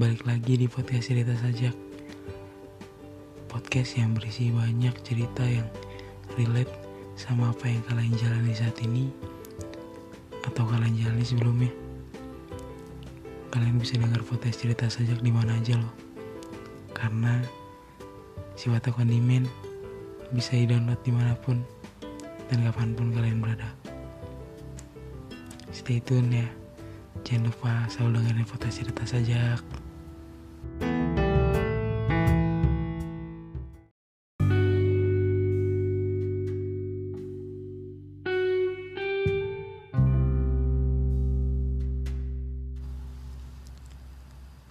balik lagi di podcast cerita sajak. Podcast yang berisi banyak cerita yang relate sama apa yang kalian jalani saat ini Atau kalian jalani sebelumnya. Kalian bisa dengar podcast cerita sajak di mana aja loh. Karena Siwata Kondimen bisa di-download di mana pun dan kapan pun kalian berada. Stay tune ya. Jangan lupa selalu dengerin podcast cerita sajak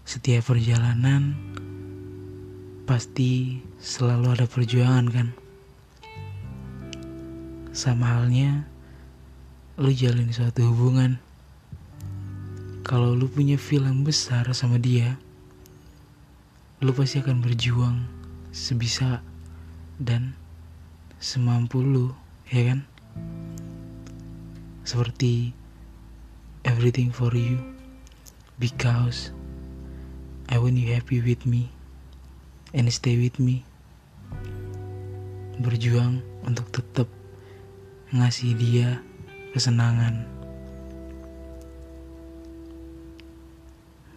Setiap perjalanan pasti selalu ada perjuangan kan. Sama halnya lu jalin suatu hubungan. Kalau lu punya yang besar sama dia, lu pasti akan berjuang sebisa dan semampu lu, ya kan? Seperti everything for you because I want you happy with me and stay with me. Berjuang untuk tetap ngasih dia kesenangan.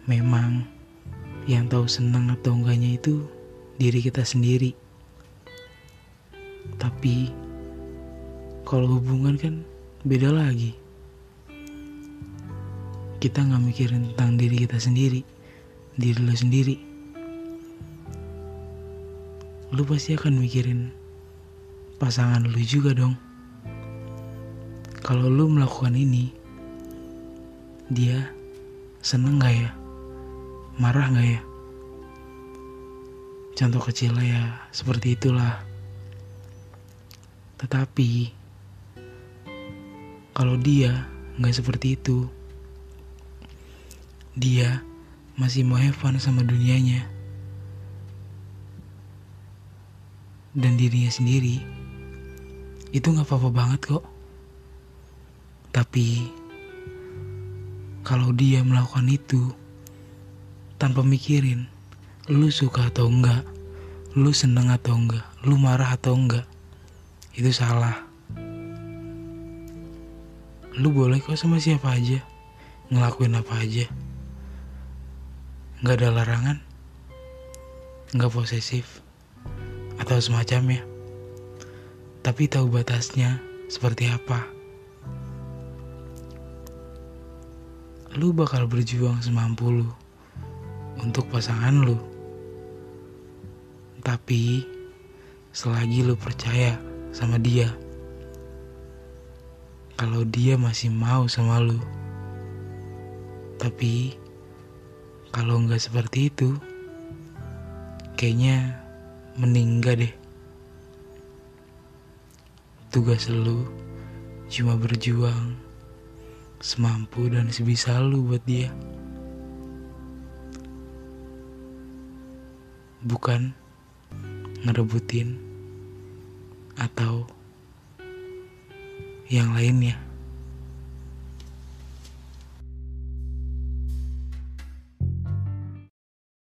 Memang yang tahu senang atau enggaknya itu diri kita sendiri. Tapi kalau hubungan kan beda lagi. Kita nggak mikirin tentang diri kita sendiri diri lo sendiri. Lu pasti akan mikirin pasangan lu juga dong. Kalau lu melakukan ini dia seneng gak ya? Marah gak ya? Contoh kecilnya ya seperti itulah. Tetapi kalau dia nggak seperti itu dia masih mau have fun sama dunianya. Dan dirinya sendiri itu nggak apa-apa banget kok. Tapi kalau dia melakukan itu tanpa mikirin lu suka atau enggak lu seneng atau enggak lu marah atau enggak itu salah. Lu boleh kok sama siapa aja ngelakuin apa aja nggak ada larangan, nggak posesif, atau semacamnya. Tapi tahu batasnya seperti apa. Lu bakal berjuang semampu lu untuk pasangan lu. Tapi selagi lu percaya sama dia, kalau dia masih mau sama lu, tapi kalau nggak seperti itu, kayaknya meninggal deh. Tugas lu cuma berjuang semampu dan sebisa lu buat dia. Bukan ngerebutin atau yang lainnya.